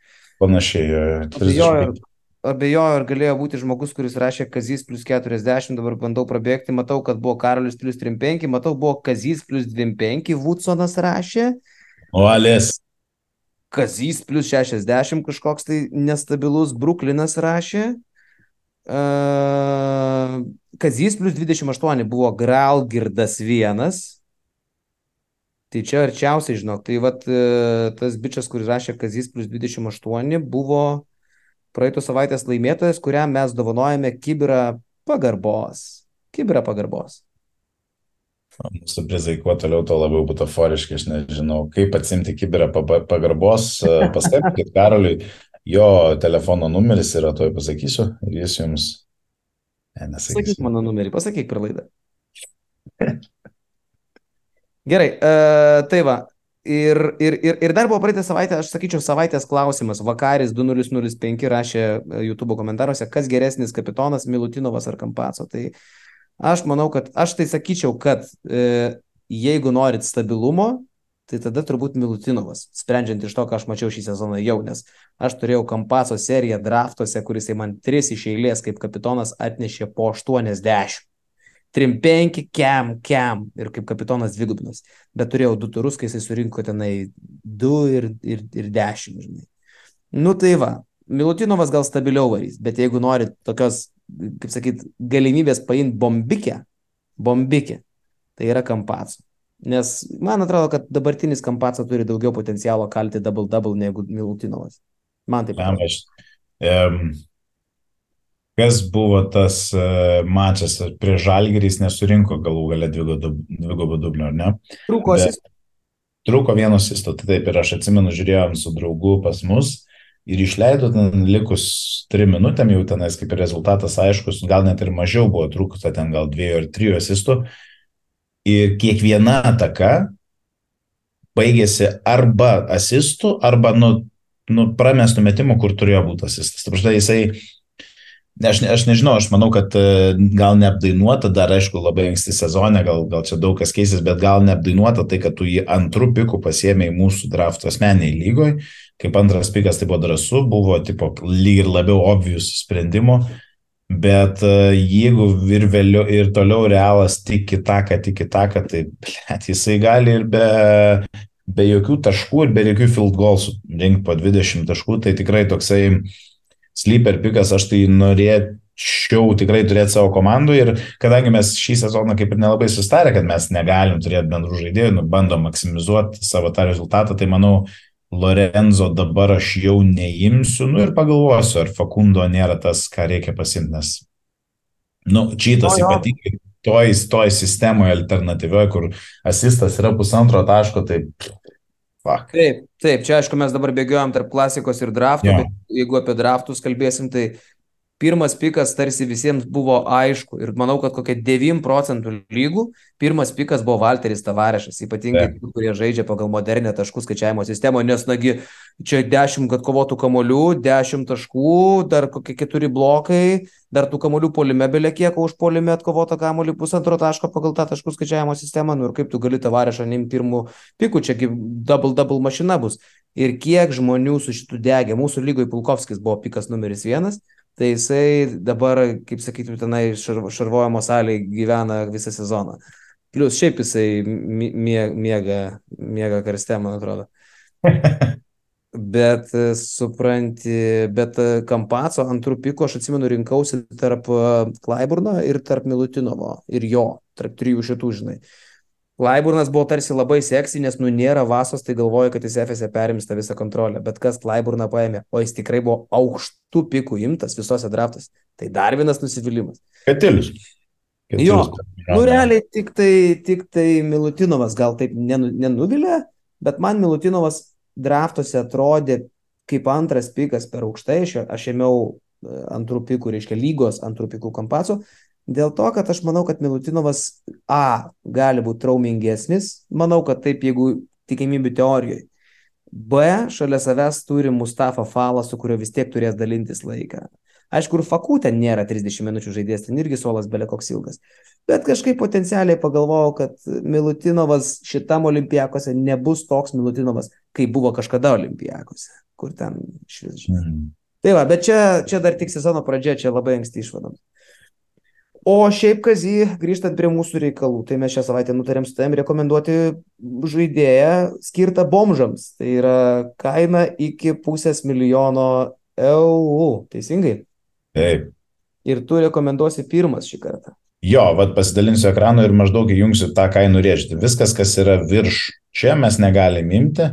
Panašiai. 35. Abejoju, abejoju, ar galėjo būti žmogus, kuris rašė Kazys plus 40, dabar bandau prabėgti, matau, kad buvo Karolis plus 35, matau, buvo Kazys plus 25, Woodsonas rašė. O Alės. Kazys plus 60 kažkoks tai nestabilus, Bruklinas rašė. Uh, Kazys plus 28 buvo Gralgirdas vienas. Tai čia arčiausiai, žinok, tai vat tas bičias, kuris rašė Kazys plus 28, buvo praeitų savaitės laimėtojas, kuriam mes dovanojame kibirą pagarbos. Kibirą pagarbos. Mūsų prizai kuo toliau, tuo labiau butaforiški, aš nežinau, kaip atsimti kibirą pagarbos, paskaitkit Karoliui, Jo telefono numeris yra, toj pasakysiu, ir jis jums. Ne, nesakysiu. Sakyk mano numerį, pasakyk per laidą. (laughs) Gerai, uh, tai va. Ir, ir, ir, ir dar buvo praeitą savaitę, aš sakyčiau, savaitės klausimas. Vakaris 2005 rašė e, YouTube komentaruose, kas geresnis kapitonas, Milutinovas ar Kampaco. Tai aš manau, kad aš tai sakyčiau, kad e, jeigu norit stabilumo, tai tada turbūt Milutinovas, sprendžiant iš to, ką aš mačiau šį sezoną jau, nes aš turėjau Kampaso seriją draftuose, kuris man tris iš eilės kaip kapitonas atnešė po 80. 3-5, kem, kem ir kaip kapitonas dvigubinas. Bet turėjau du turus, kai jisai surinko tenai 2 ir, ir, ir 10, žinai. Nu tai va, Milutinovas gal stabiliau varys, bet jeigu norit tokios, kaip sakyt, galimybės paimti bombikę, bombikę, tai yra Kampaso. Nes man atrodo, kad dabartinis Kampaca turi daugiau potencialo kalti double-double negu Milutinovas. Man taip atrodo. Um, kas buvo tas uh, mačas prie Žalgerys nesurinko galų gale dvigubo dublio, ar ne? Trūko Bet, Trūko vienos įsto, tai taip ir aš atsimenu, žiūrėjom su draugu pas mus ir išleido ten likus trim minutėm, jau tenais kaip ir rezultatas aiškus, gal net ir mažiau buvo trūkuta ten gal dviejų ar trijų asistų ir kiekviena ataka baigėsi arba asistų, arba nu, nu, pramestų metimų, kur turėjo būti asistas. Tai štai jisai, aš, aš nežinau, aš manau, kad e, gal neapdainuota, dar aišku, labai anksti sezonė, gal, gal čia daug kas keisis, bet gal neapdainuota tai, kad tu jį antrų pikų pasiemė į mūsų drafto asmeniai lygoj. Kaip antras pikas tai buvo drąsu, buvo tipo lyg ir labiau obvious sprendimo. Bet e, jeigu ir, vėliau, ir toliau realas tik kitaką, tik kitaką, tai blėt, jisai gali ir be, be jokių taškų ir be jokių field goals rinkti po 20 taškų, tai tikrai toksai sleeper pikas, aš tai norėčiau tikrai turėti savo komandų ir kadangi mes šį sezoną kaip ir nelabai sustarę, kad mes negalim turėti bendrų žaidėjų, nu, bandom maksimizuoti savo tą rezultatą, tai manau, Lorenzo dabar aš jau neimsiu, nu ir pagalvosiu, ar Fakundo nėra tas, ką reikia pasimti, nes, nu, čytas ypatingai toj, toj sistemoje alternatyvioje, kur asistas yra pusantro taško, tai fuck. Taip, taip, čia aišku mes dabar bėgiojam tarp klasikos ir draftų, ja. bet jeigu apie draftus kalbėsim, tai pirmas pikas tarsi visiems buvo aišku ir manau, kad kokie 9 procentų lygų pirmas pikas buvo Walteris Tavarešas, ypatingai tų, kurie žaidžia pagal modernę taškų skaičiavimo sistemą, nes nagi čia 10 atkovotų kamolių, 10 taškų, dar kokie 4 blokai, dar tų kamolių polime belė kiek, už polime atkovotą kamolį pusantro taško pagal tą taškų skaičiavimo sistemą, nu ir kaip tu gali Tavarešą neim pirmų pikų, čia double double mašina bus. Ir kiek žmonių su šitų degė, mūsų lygoje Pulkovskis buvo pikas numeris vienas, tai jisai dabar, kaip sakytum, tenai šarvojimo salėje gyvena visą sezoną. Plius šiaip jisai miega, miega karste, man atrodo. (laughs) Bet supranti, bet Kampaco antrų piko, aš atsimenu, rinkausi tarp Klaiburno ir tarp Milutinovo ir jo, tarp trijų šitų, žinai. Klaiburnas buvo tarsi labai seksy, nes nu nėra vasos, tai galvoju, kad jis FSE perims tą visą kontrolę. Bet kas Klaiburną paėmė, o jis tikrai buvo aukštų pikų imtas visose draftuose. Tai dar vienas nusivylimas. Katilius. Jo, nu realiai tik tai, tik tai Milutinovas gal taip nenu, nenuvilė, bet man Milutinovas draftuose atrodė kaip antras pikas per aukštai. Aš ėmiau e, antrų pikų, reiškia lygos antrų pikų kampaco, Dėl to, kad aš manau, kad Milutinovas A gali būti traumingesnis, manau, kad taip, jeigu tikimybių teorijoje. B šalia savęs turi Mustafa Falą, su kuriuo vis tiek turės dalintis laiką. Aišku, ir Fakų ten nėra 30 minučių žaidėjas, ten irgi suolas belekoks ilgas. Bet kažkaip potencialiai pagalvojau, kad Milutinovas šitam olimpijakose nebus toks Milutinovas, kaip buvo kažkada olimpijakose, kur ten iš vis. Mm. Tai va, bet čia, čia dar tik sezono pradžia, čia labai anksti išvadom. O šiaip, Kazy, grįžtant prie mūsų reikalų, tai mes šią savaitę nutarėm su tavim rekomenduoti žaidėją skirtą bomžams. Tai yra kaina iki pusės milijono eurų. Teisingai? Taip. Ir tu rekomenduosi pirmas šį kartą. Jo, vad pasidalinsiu ekranu ir maždaug įjungsiu tą kainų rėžtį. Viskas, kas yra virš čia, mes negalim imti.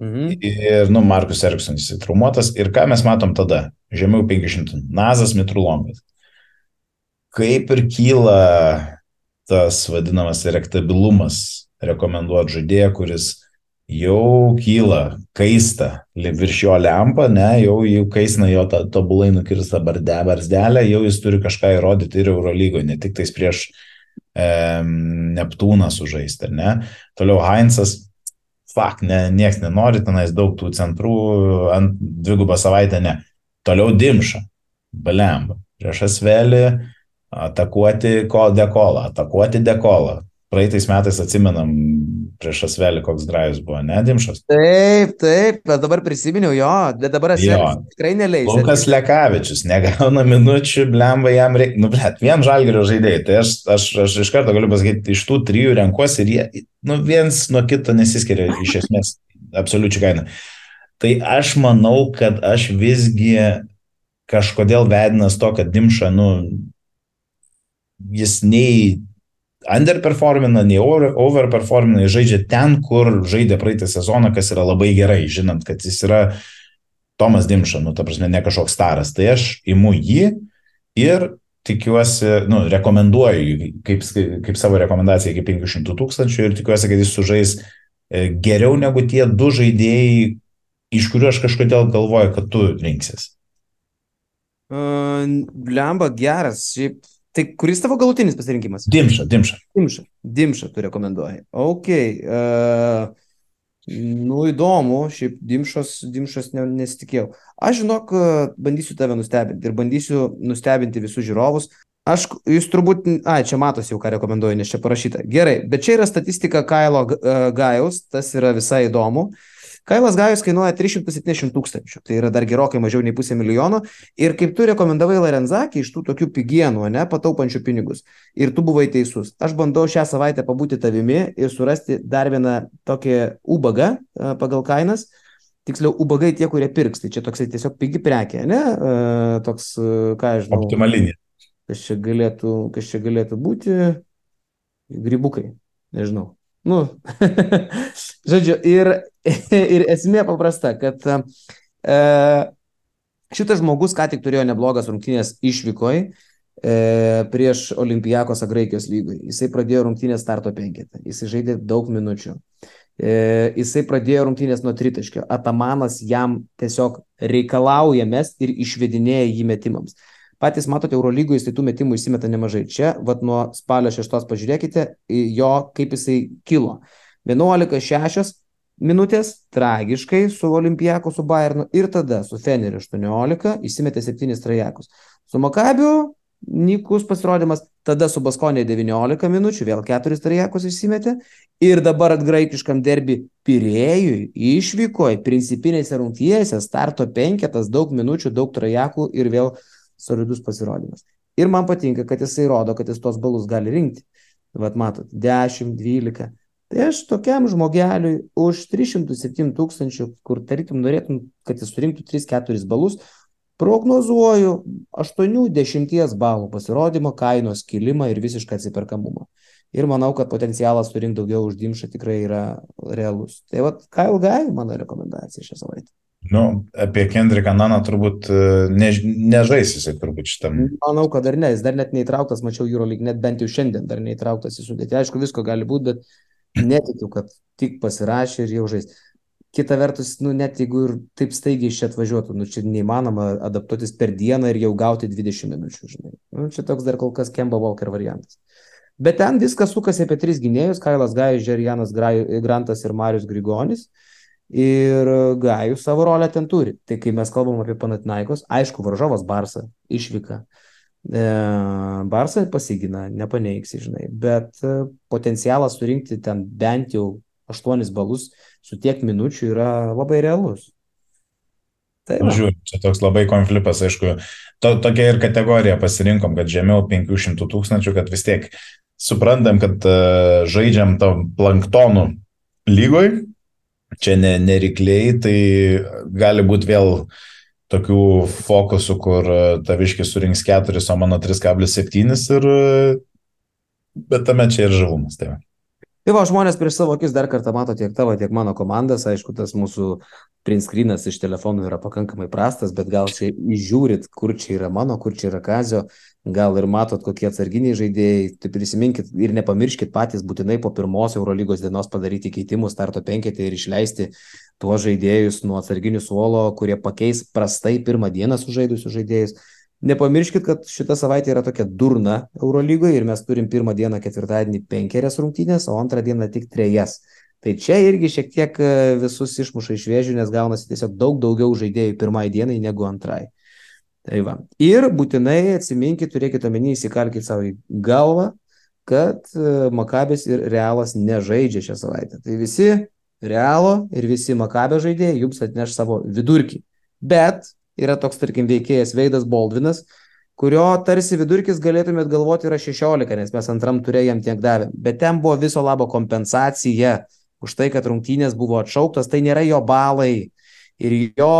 Mhm. Ir, nu, Markus Eriksonas įtraumuotas. Ir ką mes matom tada? Žemiau 500. Nazas Mitrulongas kaip ir kyla tas vadinamas rektabilumas rekomenduoti žaidėją, kuris jau kyla, kaista virš jo lempa, ne, jau, jau kaisna jo ta, tobulai nukirsta barzdelę, jau jis turi kažką įrodyti ir Eurolygoje, ne tik tais prieš e, Neptūną sužaisti, ne. Toliau Heinzas, fak, ne, nieks nenori, tenais daug tų centrų, ant dvigubą savaitę, ne. Toliau Dimša, Balemba, prieš Asvelį, atakuoti ko dekolą, atakuoti dekolą. Praeitais metais atsimenam prieš Asvelį, koks grajus buvo, ne, Dimšas? Taip, taip, bet dabar prisiminiau jo, bet dabar Asvelis tikrai neleis. Lukas Lekavičius negauna minučių, blemba jam reikia, nu, blėt, vien žalgerio žaidėjai, tai aš, aš, aš iš karto galiu pasakyti, iš tų trijų renkuosi ir jie, nu, viens nuo kito nesiskiria iš esmės absoliučiai kaina. Tai aš manau, kad aš visgi kažkodėl vedinas to, kad Dimša, nu, jis nei underperformina, nei overperformina, jis žaidžia ten, kur žaidė praeitą sezoną, kas yra labai gerai, žinant, kad jis yra Tomas Dimša, nu, ta prasme, ne kažkoks staras. Tai aš imu jį ir tikiuosi, nu, rekomenduoju kaip, kaip savo rekomendaciją iki 500 tūkstančių ir tikiuosi, kad jis sužais e, geriau negu tie du žaidėjai, iš kurių aš kažkodėl galvoju, kad tu rinksis. Uh, Lemba geras, šiaip Tai kuris tavo galutinis pasirinkimas? Dimša, Dimša. Dimša, Dimša tu rekomenduoji. Ok. Uh, nu įdomu, šiaip Dimšos, Dimšos ne, nesitikėjau. Aš žinok, bandysiu tave nustebinti ir bandysiu nustebinti visus žiūrovus. Aš, jūs turbūt, ai, čia matosi jau ką rekomenduoju, nes čia parašyta. Gerai, bet čia yra statistika Kailo Gajaus, tas yra visai įdomu. Uh, Kailas Gajus kainuoja 370 tūkstančių, tai yra dar gerokai mažiau nei pusė milijono. Ir kaip tu rekomendavai Larenzakį iš tų tokių pigienų, ne, pataupančių pinigus. Ir tu buvai teisus. Aš bandau šią savaitę pabūti tavimi ir surasti dar vieną tokį ubagą pagal kainas. Tiksliau, ubagai tie, kurie pirks, tai čia toksai tiesiog pigi prekė, ne? Toks, ką aš žinau. Optimalinė. Kas čia galėtų, kas čia galėtų būti? Grybukai, nežinau. Nu, (laughs) žodžiu, ir, (laughs) ir esmė paprasta, kad e, šitas žmogus ką tik turėjo neblogas rungtynės išvykoj e, prieš Olimpijakos Graikijos lygoj. Jisai pradėjo rungtynės starto penketą, jisai žaidė daug minučių. E, jisai pradėjo rungtynės nuo tritaškio. Atamanas jam tiesiog reikalauja mest ir išvedinėja jį metimams. Patys matote, Eurolygoje jis tų metimų įsimeta nemažai. Čia, vad nuo spalio 6 pažiūrėkite jo, kaip jisai kilo. 11-6 minutės tragiškai su Olimpijaku, su Bayernu ir tada su Feneriu 18 įsimetė 7 trajekus. Su Makabiu Nikus pasirodymas, tada su Baskonė 19 minučių, vėl 4 trajekus įsimetė ir dabar atgraikiškam derbi Pirėjui išvyko į principinėse rungtyjėse, starto penketas, daug minučių, daug trajekų ir vėl solidus pasirodymas. Ir man patinka, kad jisai rodo, kad jis tos balus gali rinkti. Vat matot, 10, 12. Tai aš tokiam žmogeliui už 307 tūkstančių, kur tarytum norėtum, kad jis surinktų 3-4 balus, prognozuoju 8-10 balų pasirodymo, kainos kilimą ir visišką atsiperkamumą. Ir manau, kad potencialas surinkti daugiau už Dimšą tikrai yra realus. Tai vad, Kyle Guy mano rekomendacija šią savaitę. Nu, apie Kendriką Naną turbūt e, ne, nežais jisai turbūt šitam. Manau, kad dar ne, jis dar net neįtrauktas, mačiau Eurolyg, net bent jau šiandien dar neįtrauktas į sudėtį. Aišku, visko gali būti, bet netikiu, kad tik pasirašė ir jau žais. Kita vertus, nu, net jeigu ir taip staigiai čia atvažiuotų, nu, čia neįmanoma adaptuotis per dieną ir jau gauti 20 minučių, žinai. Nu, čia toks dar kol kas Kemba Walker variantas. Bet ten viskas sukasi apie tris gynėjus - Kailas Gajus, Žerianas Grantas ir Marius Grigonis. Ir Gajus savo rolę ten turi. Tai kai mes kalbam apie Panatinaikos, aišku, varžovas Barsa išvyka. E, Barsa pasigina, nepaneiksi, žinai. Bet e, potencialas surinkti ten bent jau 8 balus su tiek minučių yra labai realus. Tai. Žiūrėjau, čia toks labai konfliktas, aišku, to, tokia ir kategorija pasirinkom, kad žemiau 500 tūkstančių, kad vis tiek suprantam, kad uh, žaidžiam tam planktonų lygoj, čia ne, nerikliai, tai gali būti vėl tokių fokusų, kur e, taviškis surinks 4, o mano 3,7 ir bet tame čia ir žavumas. Tai. Tai va, žmonės prieš savo akis dar kartą mato tiek tavo, tiek mano komandas. Aišku, tas mūsų print screenas iš telefonų yra pakankamai prastas, bet gal čia įžiūrit, kur čia yra mano, kur čia yra kazio, gal ir matot, kokie atsarginiai žaidėjai. Tai prisiminkit ir nepamirškit patys būtinai po pirmos Eurolygos dienos padaryti keitimus starto penketį ir išleisti tuos žaidėjus nuo atsarginių suolo, kurie pakeis prastai pirmą dieną sužaidusius žaidėjus. Nepamirškit, kad šita savaitė yra tokia durna Eurolygoje ir mes turim pirmą dieną ketvirtadienį penkerias rungtynės, o antrą dieną tik trejas. Tai čia irgi šiek tiek e, visus išmuša iš vėžių, nes gaunasi tiesiog daug daugiau žaidėjų pirmai dienai negu antrai. Tai va. Ir būtinai atsiminkit, turėkite omeny, įsikalkite savo į galvą, kad e, Makabės ir Realas nežaidžia šią savaitę. Tai visi Realo ir visi Makabė žaidėjai jums atneš savo vidurkį. Bet yra toks, tarkim, veikėjas Veidas Baldvinas, kurio tarsi vidurkis galėtumėt galvoti yra 16, nes mes antram turėjom jam tiek davėm. Bet ten buvo viso labo kompensacija už tai, kad rungtynės buvo atšauktas, tai nėra jo balai. Ir jo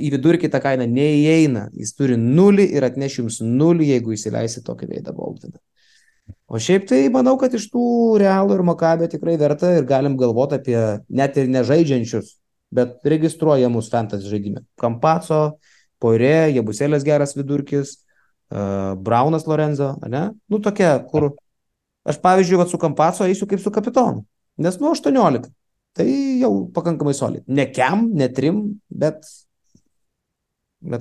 į vidurkį tą kainą neįeina. Jis turi nulį ir atneš jums nulį, jeigu įsileisi tokį veidą Baldviną. O šiaip tai manau, kad iš tų realų ir makabė tikrai verta ir galim galvoti apie net ir nežaidžiančius, bet registruojamus fantasy žaidime. Kampaco, Poirė, Jebuselės geras vidurkis, uh, Braunas Lorenzo, ne? Nu tokia, kur aš pavyzdžiui, vat, su Kampaco eisiu kaip su kapitonu, nes nu 18. Tai jau pakankamai solid. Ne kem, ne trim, bet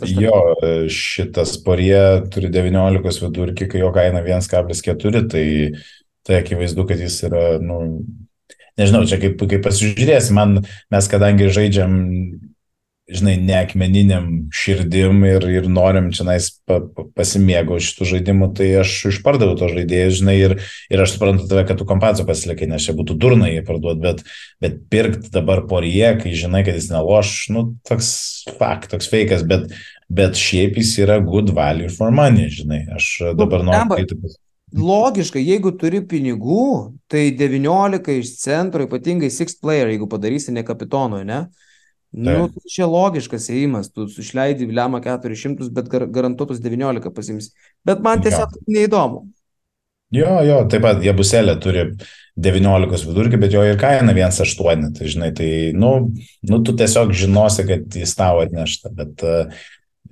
jo, šitas porie turi 19 vidurkį, kai jo kaina 1,4, tai, tai akivaizdu, kad jis yra, nu, nežinau, čia kaip, kaip pasižiūrėsi, man, mes kadangi žaidžiam žinai, ne akmeniniam širdim ir, ir norim čia pa, pa, pasimėgau šitų žaidimų, tai aš išpardaviau to žaidėjų, žinai, ir, ir aš suprantu tave, kad tu kompensą pasilikai, nes čia būtų durna jį parduoti, bet, bet pirkti dabar porie, kai žinai, kad jis neloš, nu, toks fakt, toks fejkas, bet, bet šiaip jis yra good value for money, žinai, aš dabar nu, noriu. Kai, Logiškai, jeigu turi pinigų, tai 19 iš centro, ypatingai 6 player, jeigu padarysi ne kapitonui, ne? Nu, tai čia logiškas įėjimas, tu išleidi lemą 400, bet gar, garantuotus 19 pasims. Bet man tiesiog jo. neįdomu. Jo, jo, taip pat Jebuselė turi 19 vidurkį, bet jo ir kaina 1,8. Tai žinai, tai, nu, nu, tu tiesiog žinosi, kad jis tau atnešta. Bet uh,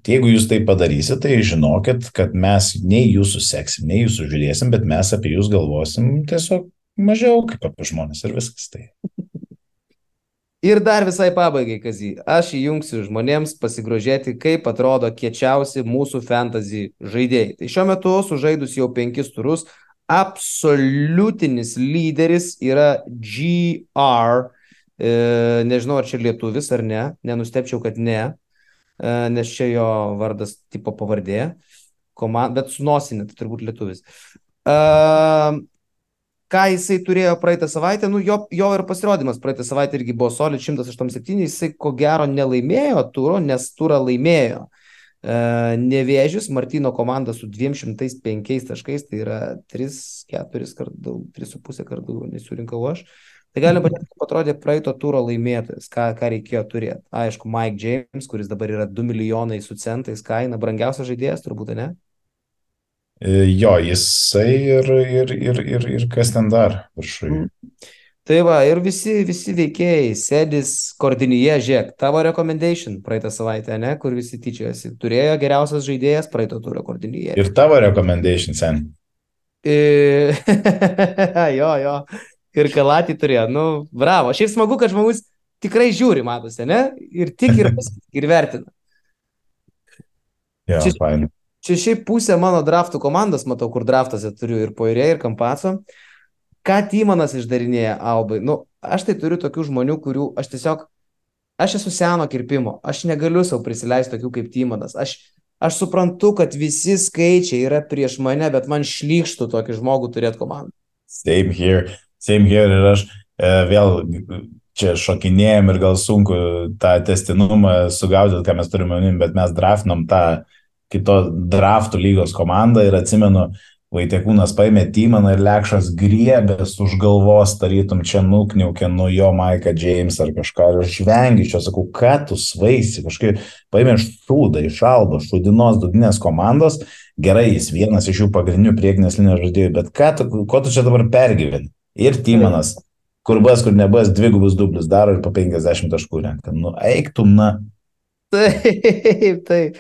jeigu jūs tai padarysit, tai žinokit, kad mes nei jūsų seksim, nei jūsų žiūrėsim, bet mes apie jūs galvosim tiesiog mažiau kaip apie žmonės ir viskas. Tai. Ir dar visai pabaigai, Kazy, aš įjungsiu žmonėms pasigrožėti, kaip atrodo kiečiausi mūsų fantasy žaidėjai. Tai šiuo metu sužaidus jau penkis turus, absoliutinis lyderis yra GR. E, nežinau, ar čia lietuvis ar ne, nenustepčiau, kad ne, e, nes čia jo vardas tipo pavardė, Komand, bet su nosinė, tai turbūt lietuvis. E, ką jisai turėjo praeitą savaitę, nu jo, jo ir pasirodymas praeitą savaitę irgi buvo solid 187, jisai ko gero nelaimėjo turo, nes turą laimėjo. E, Nevėžius, Martino komanda su 205 taškais, tai yra 3-4 kart daug, 3,5 kart daugiau nesurinkau aš. Tai galim pažiūrėti, kaip atrodė praeito turo laimėtojas, ką, ką reikėjo turėti. Aišku, Mike James, kuris dabar yra 2 milijonai su centais kaina, brangiausias žaidėjas turbūt, ne? E, jo, jisai ir, ir, ir, ir, ir kas ten dar viršui. Mm. Tai va, ir visi, visi veikėjai, sėdis kordinyje, žiūrėk, tavo recommendation praeitą savaitę, ne, kur visi tyčiojasi, turėjo geriausias žaidėjas praeito turo kordinyje. Ir tavo recommendation, sen. I... (laughs) jo, jo. Ir kalatį turėjo, nu, bravo. Šiaip smagu, kad žmogus tikrai žiūri, matosi, ne? Ir tik ir, (laughs) ir vertina. Jo, Čia- fain. Čia šiaip pusė mano draftų komandos, matau, kur draftuose turiu ir Poirė, ir Kampaco. Ką Tymanas išdarinėja Albai? Nu, aš tai turiu tokių žmonių, kurių aš tiesiog, aš esu seno kirpimo, aš negaliu savo prisileisti tokių kaip Tymanas. Aš, aš suprantu, kad visi skaičiai yra prieš mane, bet man šlykštų tokį žmogų turėti komandą. Same here, same here ir aš e, vėl čia šokinėjom ir gal sunku tą testinumą sugaudyti, ką mes turime, bet mes draftinom tą kito draftų lygos komandą ir atsimenu, Vaitekūnas paėmė Tymaną ir Lekšas griebės už galvos, tarytum čia nukniaukė nuo jo Maiką James ar kažką ir aš vengiu, čia sakau, ką tu svaisi, kažkaip paėmė šūdą iš albo, šūdinos dugnės komandos, gerai, jis vienas iš jų pagrindinių priekinės linijos žaidėjų, bet ką tu, ko tu čia dabar pergyveni? Ir Tymanas, kur bus, kur nebus, dvigubus dublius daro ir po 50 taškų renka. Nu, eiktum, na. (laughs) Taip, taip.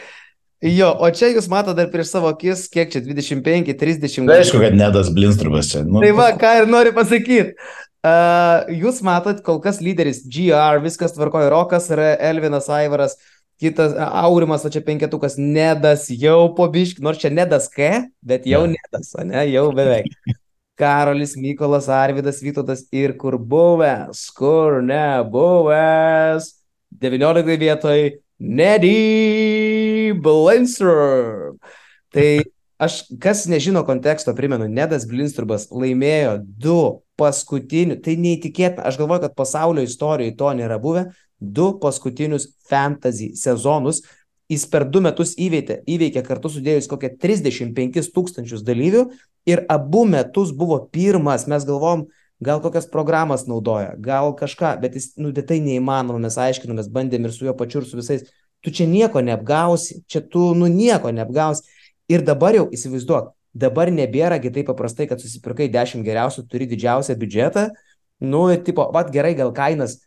Jo, o čia jūs matote dar prieš savo akis, kiek čia 25, 30. Tai aišku, kad nedas Blinstrubas čia. Nu, Tai va, ką ir noriu pasakyti. Uh, jūs matot, kol kas lyderis GR, viskas tvarkoja, Rokas yra Elvinas Aivaras, kitas Aurimas, o čia penketukas Nedas, jau po biški, nors čia Nedas K, bet jau Ne. Nedas, ne, jau beveik. Karolis, Mykolas, Arvidas, Vytautas ir kur buvęs, kur nebuvęs. 19 vietoj Neddy Blinstrom. Tai aš, kas nežino konteksto, primenu, Nedas Blinstrumas laimėjo du paskutinius, tai neįtikėtina, aš galvoju, kad pasaulio istorijoje to nėra buvę, du paskutinius fantasy sezonus. Jis per du metus įveikė, įveikė kartu sudėjus kokią 35 tūkstančius dalyvių ir abu metus buvo pirmas, mes galvom, gal kokias programas naudoja, gal kažką, bet jis, nu, tai neįmanoma, mes aiškinomės, bandėm ir su juo pačiu ir su visais, tu čia nieko neapgausi, čia tu, nu, nieko neapgausi. Ir dabar jau įsivaizduok, dabar nebėragi taip paprastai, kad susipirkai 10 geriausių, turi didžiausią biudžetą, nu, tipo, vad gerai, gal kainas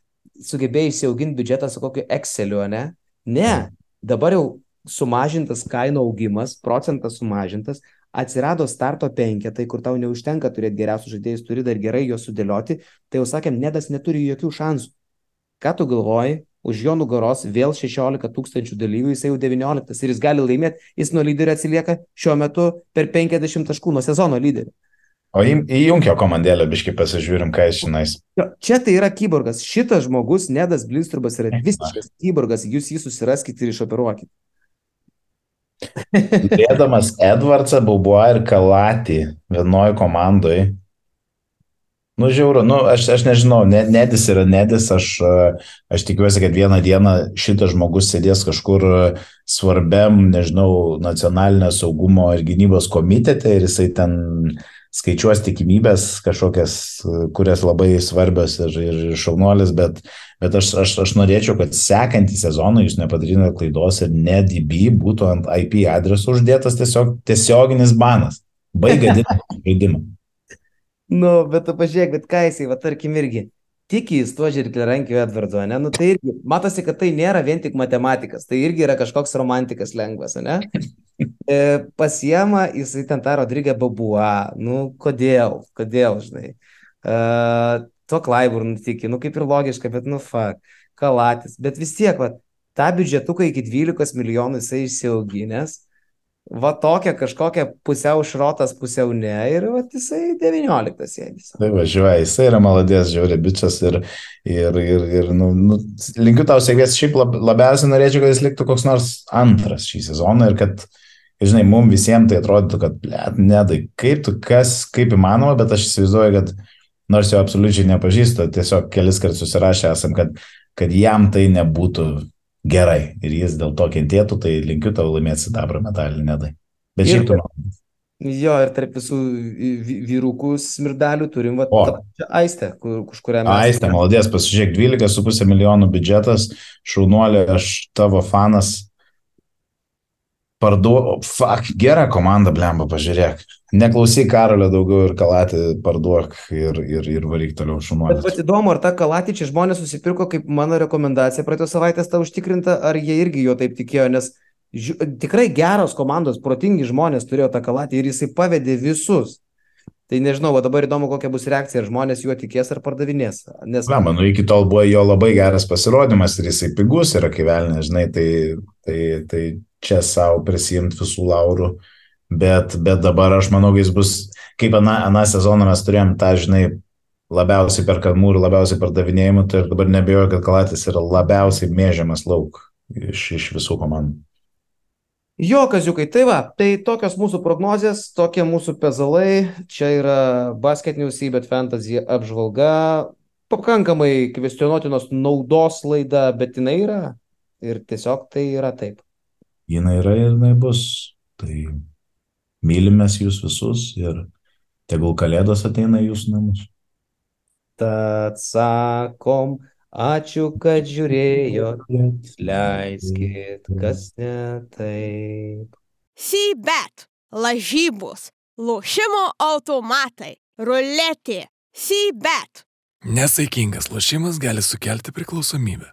sugebėjai įsiauginti biudžetą su kokiu Exceliu, ne? Ne, dabar jau sumažintas kainų augimas, procentas sumažintas, atsirado starto penketai, kur tau neužtenka turėti geriausius žaidėjus, turi dar gerai juos sudėlioti, tai jau sakėm, Nedas neturi jokių šansų. Ką tu galvoji? Už jo nugaros vėl 16 tūkstančių dalyvių, jis jau 19 ir jis gali laimėti, jis nuo lyderio atsilieka šiuo metu per 50 taškų nuo sezono lyderio. O į- įjunkio komandėlę, biškai pasižiūrim, ką jis žinais. Čia tai yra kyborgas. Šitas žmogus, Nedas Blinstrubas, yra visiškas kyborgas. Jūs jį susiraskite ir išoperuokite. Turėdamas Edvardsą, Baubuą ir Kalatį vienoje komandoje. Nu, žiauru, nu, aš, aš nežinau, ne, Nedis yra Nedis, aš, aš tikiuosi, kad vieną dieną šitas žmogus sėdės kažkur svarbiam, nežinau, nacionalinio saugumo ir gynybos komitete ir jisai ten skaičiuos tikimybės kažkokias, kurias labai svarbios ir, ir šaunuolis, bet, bet aš, aš, aš norėčiau, kad sekantį sezoną jūs nepadarytumėte klaidos ir NetDB būtų ant IP adreso uždėtas tiesiog tiesioginis banas. Baigia (laughs) dirbti žaidimą. Nu, bet tu pažiūrėk, bet ką jisai, va tarkim, irgi tiki jis tuo žirkliarankiu Edvardu, ne? Nu, tai irgi, matosi, kad tai nėra vien tik matematikas, tai irgi yra kažkoks romantikas lengvas, ne? E, pasiema jisai ten tą Rodrygę Babuą, nu, kodėl, kodėl, žinai. E, to Klaiburn tiki, nu kaip ir logiška, bet nu fuck, kalatis, bet vis tiek, va, tą biudžetuką iki 12 milijonų jisai išsiauginęs, va tokia kažkokia pusiau šrotas, pusiau ne ir va jisai 19 sėdis. Tai važiuoja, jisai yra maladės, žiauri bičias ir, ir, ir, ir nu, nu, linkiu tau sėkmės, šiaip lab, labiausiai norėčiau, kad jis liktų koks nors antras šį sezoną ir kad, žinai, mums visiems tai atrodytų, kad, blėt, nedai, kaip tu, kas, kaip įmanoma, bet aš įsivaizduoju, kad nors jo absoliučiai nepažįstu, tiesiog kelis kartus susirašę esam, kad, kad jam tai nebūtų gerai ir jis dėl to kentėtų, tai linkiu tau laimėti sidabro medalį, nedai. Bet šiaip tu man. Jo, ir tarp visų vyrukų smirdelių turim va, tą aistę, kur, už kurią mes. Aistė, maladės, pasižiūrėk, 12,5 milijonų biudžetas, šaunuolė, aš tavo fanas. Parduok, fuck, gera komanda, blemba, pažiūrėk. Neklausyk Karolio daugiau ir kalatį parduok ir, ir, ir varyk toliau Bet šaunuolė. pat įdomu, ar tą kalatį čia žmonės susipirko kaip mano rekomendacija praeitos savaitės tą užtikrinta, ar jie irgi jo taip tikėjo, nes žiū, tikrai geros komandos, protingi žmonės turėjo tą kalatį ir jisai pavedė visus. Tai nežinau, va dabar įdomu, kokia bus reakcija, ar žmonės juo tikės ar pardavinės. Nes Na, manau, iki tol buvo jo labai geras pasirodymas ir jisai pigus yra kivelnė, žinai, tai, tai, tai čia savo prisimti visų laurų. Bet, bet dabar aš manau, jis bus, kaip aną, aną sezoną mes turėjom tą, žinai, labiausiai perkamų ir labiausiai pardavinėjimų, tai ir dabar nebejoju, kad Kalatis yra labiausiai mėžiamas lauk iš, iš visų komandų. Jo, kaziukai, tai va, tai tokios mūsų prognozijas, tokie mūsų pezalai. Čia yra Basket News, bet Fantasy apžvalga. Pakankamai kvestionuotinos naudos laida, bet jinai yra. Ir tiesiog tai yra taip. Jis yra ir jinai bus. Tai mylimės jūs visus ir tegul kalėdos ateina į jūsų namus. Tad sakom, ačiū, kad žiūrėjot. Leiskit, kas ne taip. Sybet, lažybos, lošimo automatai, ruletė. Sybet. Nesaikingas lošimas gali sukelti priklausomybę.